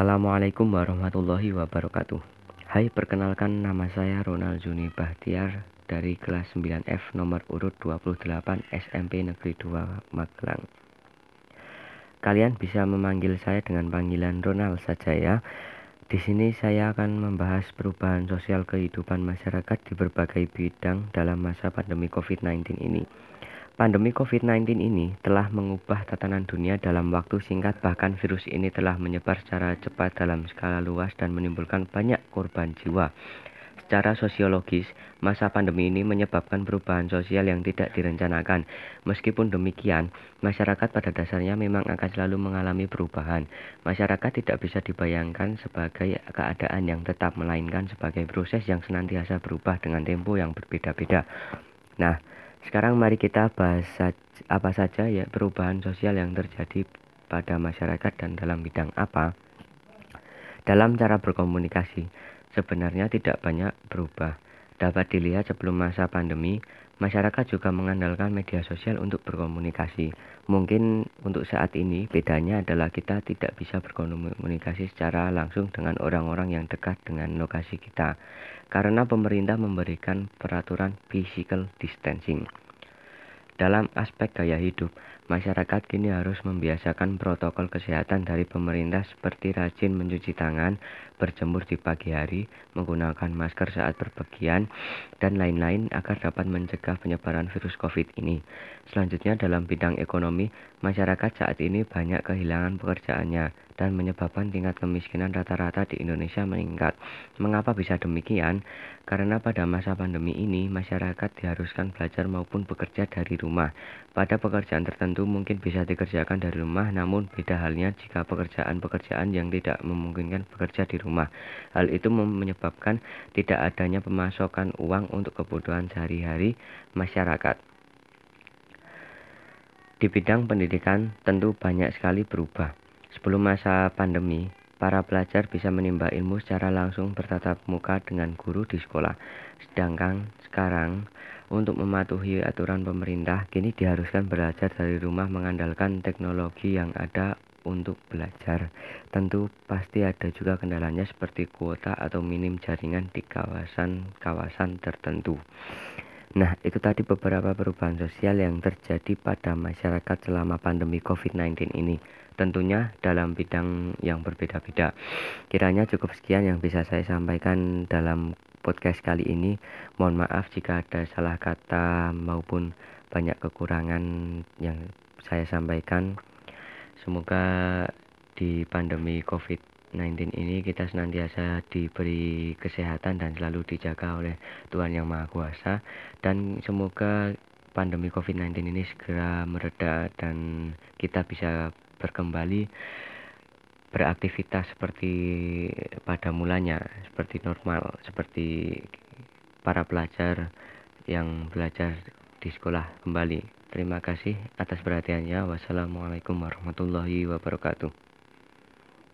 Assalamualaikum warahmatullahi wabarakatuh. Hai, perkenalkan nama saya Ronald Juni Bahtiar dari kelas 9F nomor urut 28 SMP Negeri 2 Magelang. Kalian bisa memanggil saya dengan panggilan Ronald saja ya. Di sini saya akan membahas perubahan sosial kehidupan masyarakat di berbagai bidang dalam masa pandemi COVID-19 ini. Pandemi COVID-19 ini telah mengubah tatanan dunia dalam waktu singkat bahkan virus ini telah menyebar secara cepat dalam skala luas dan menimbulkan banyak korban jiwa. Secara sosiologis, masa pandemi ini menyebabkan perubahan sosial yang tidak direncanakan. Meskipun demikian, masyarakat pada dasarnya memang akan selalu mengalami perubahan. Masyarakat tidak bisa dibayangkan sebagai keadaan yang tetap, melainkan sebagai proses yang senantiasa berubah dengan tempo yang berbeda-beda. Nah, sekarang mari kita bahas apa saja ya perubahan sosial yang terjadi pada masyarakat dan dalam bidang apa. Dalam cara berkomunikasi, sebenarnya tidak banyak berubah. Dapat dilihat sebelum masa pandemi, masyarakat juga mengandalkan media sosial untuk berkomunikasi. Mungkin untuk saat ini bedanya adalah kita tidak bisa berkomunikasi secara langsung dengan orang-orang yang dekat dengan lokasi kita karena pemerintah memberikan peraturan physical distancing. Dalam aspek gaya hidup, masyarakat kini harus membiasakan protokol kesehatan dari pemerintah seperti rajin mencuci tangan, berjemur di pagi hari, menggunakan masker saat berpergian, dan lain-lain agar dapat mencegah penyebaran virus COVID ini. Selanjutnya dalam bidang ekonomi, masyarakat saat ini banyak kehilangan pekerjaannya dan menyebabkan tingkat kemiskinan rata-rata di Indonesia meningkat. Mengapa bisa demikian? Karena pada masa pandemi ini, masyarakat diharuskan belajar maupun bekerja dari rumah. Pada pekerjaan tertentu mungkin bisa dikerjakan dari rumah, namun beda halnya jika pekerjaan-pekerjaan yang tidak memungkinkan bekerja di rumah. Hal itu menyebabkan tidak adanya pemasokan uang untuk kebutuhan sehari-hari masyarakat. Di bidang pendidikan tentu banyak sekali berubah. Sebelum masa pandemi, para pelajar bisa menimba ilmu secara langsung bertatap muka dengan guru di sekolah. Sedangkan sekarang, untuk mematuhi aturan pemerintah, kini diharuskan belajar dari rumah mengandalkan teknologi yang ada untuk belajar. Tentu pasti ada juga kendalanya seperti kuota atau minim jaringan di kawasan-kawasan tertentu. Nah, itu tadi beberapa perubahan sosial yang terjadi pada masyarakat selama pandemi COVID-19 ini. Tentunya dalam bidang yang berbeda-beda. Kiranya cukup sekian yang bisa saya sampaikan dalam podcast kali ini. Mohon maaf jika ada salah kata maupun banyak kekurangan yang saya sampaikan. Semoga di pandemi COVID 19 ini kita senantiasa diberi kesehatan dan selalu dijaga oleh Tuhan Yang Maha Kuasa dan semoga pandemi COVID-19 ini segera mereda dan kita bisa berkembali beraktivitas seperti pada mulanya seperti normal seperti para pelajar yang belajar di sekolah kembali. Terima kasih atas perhatiannya. Wassalamualaikum warahmatullahi wabarakatuh.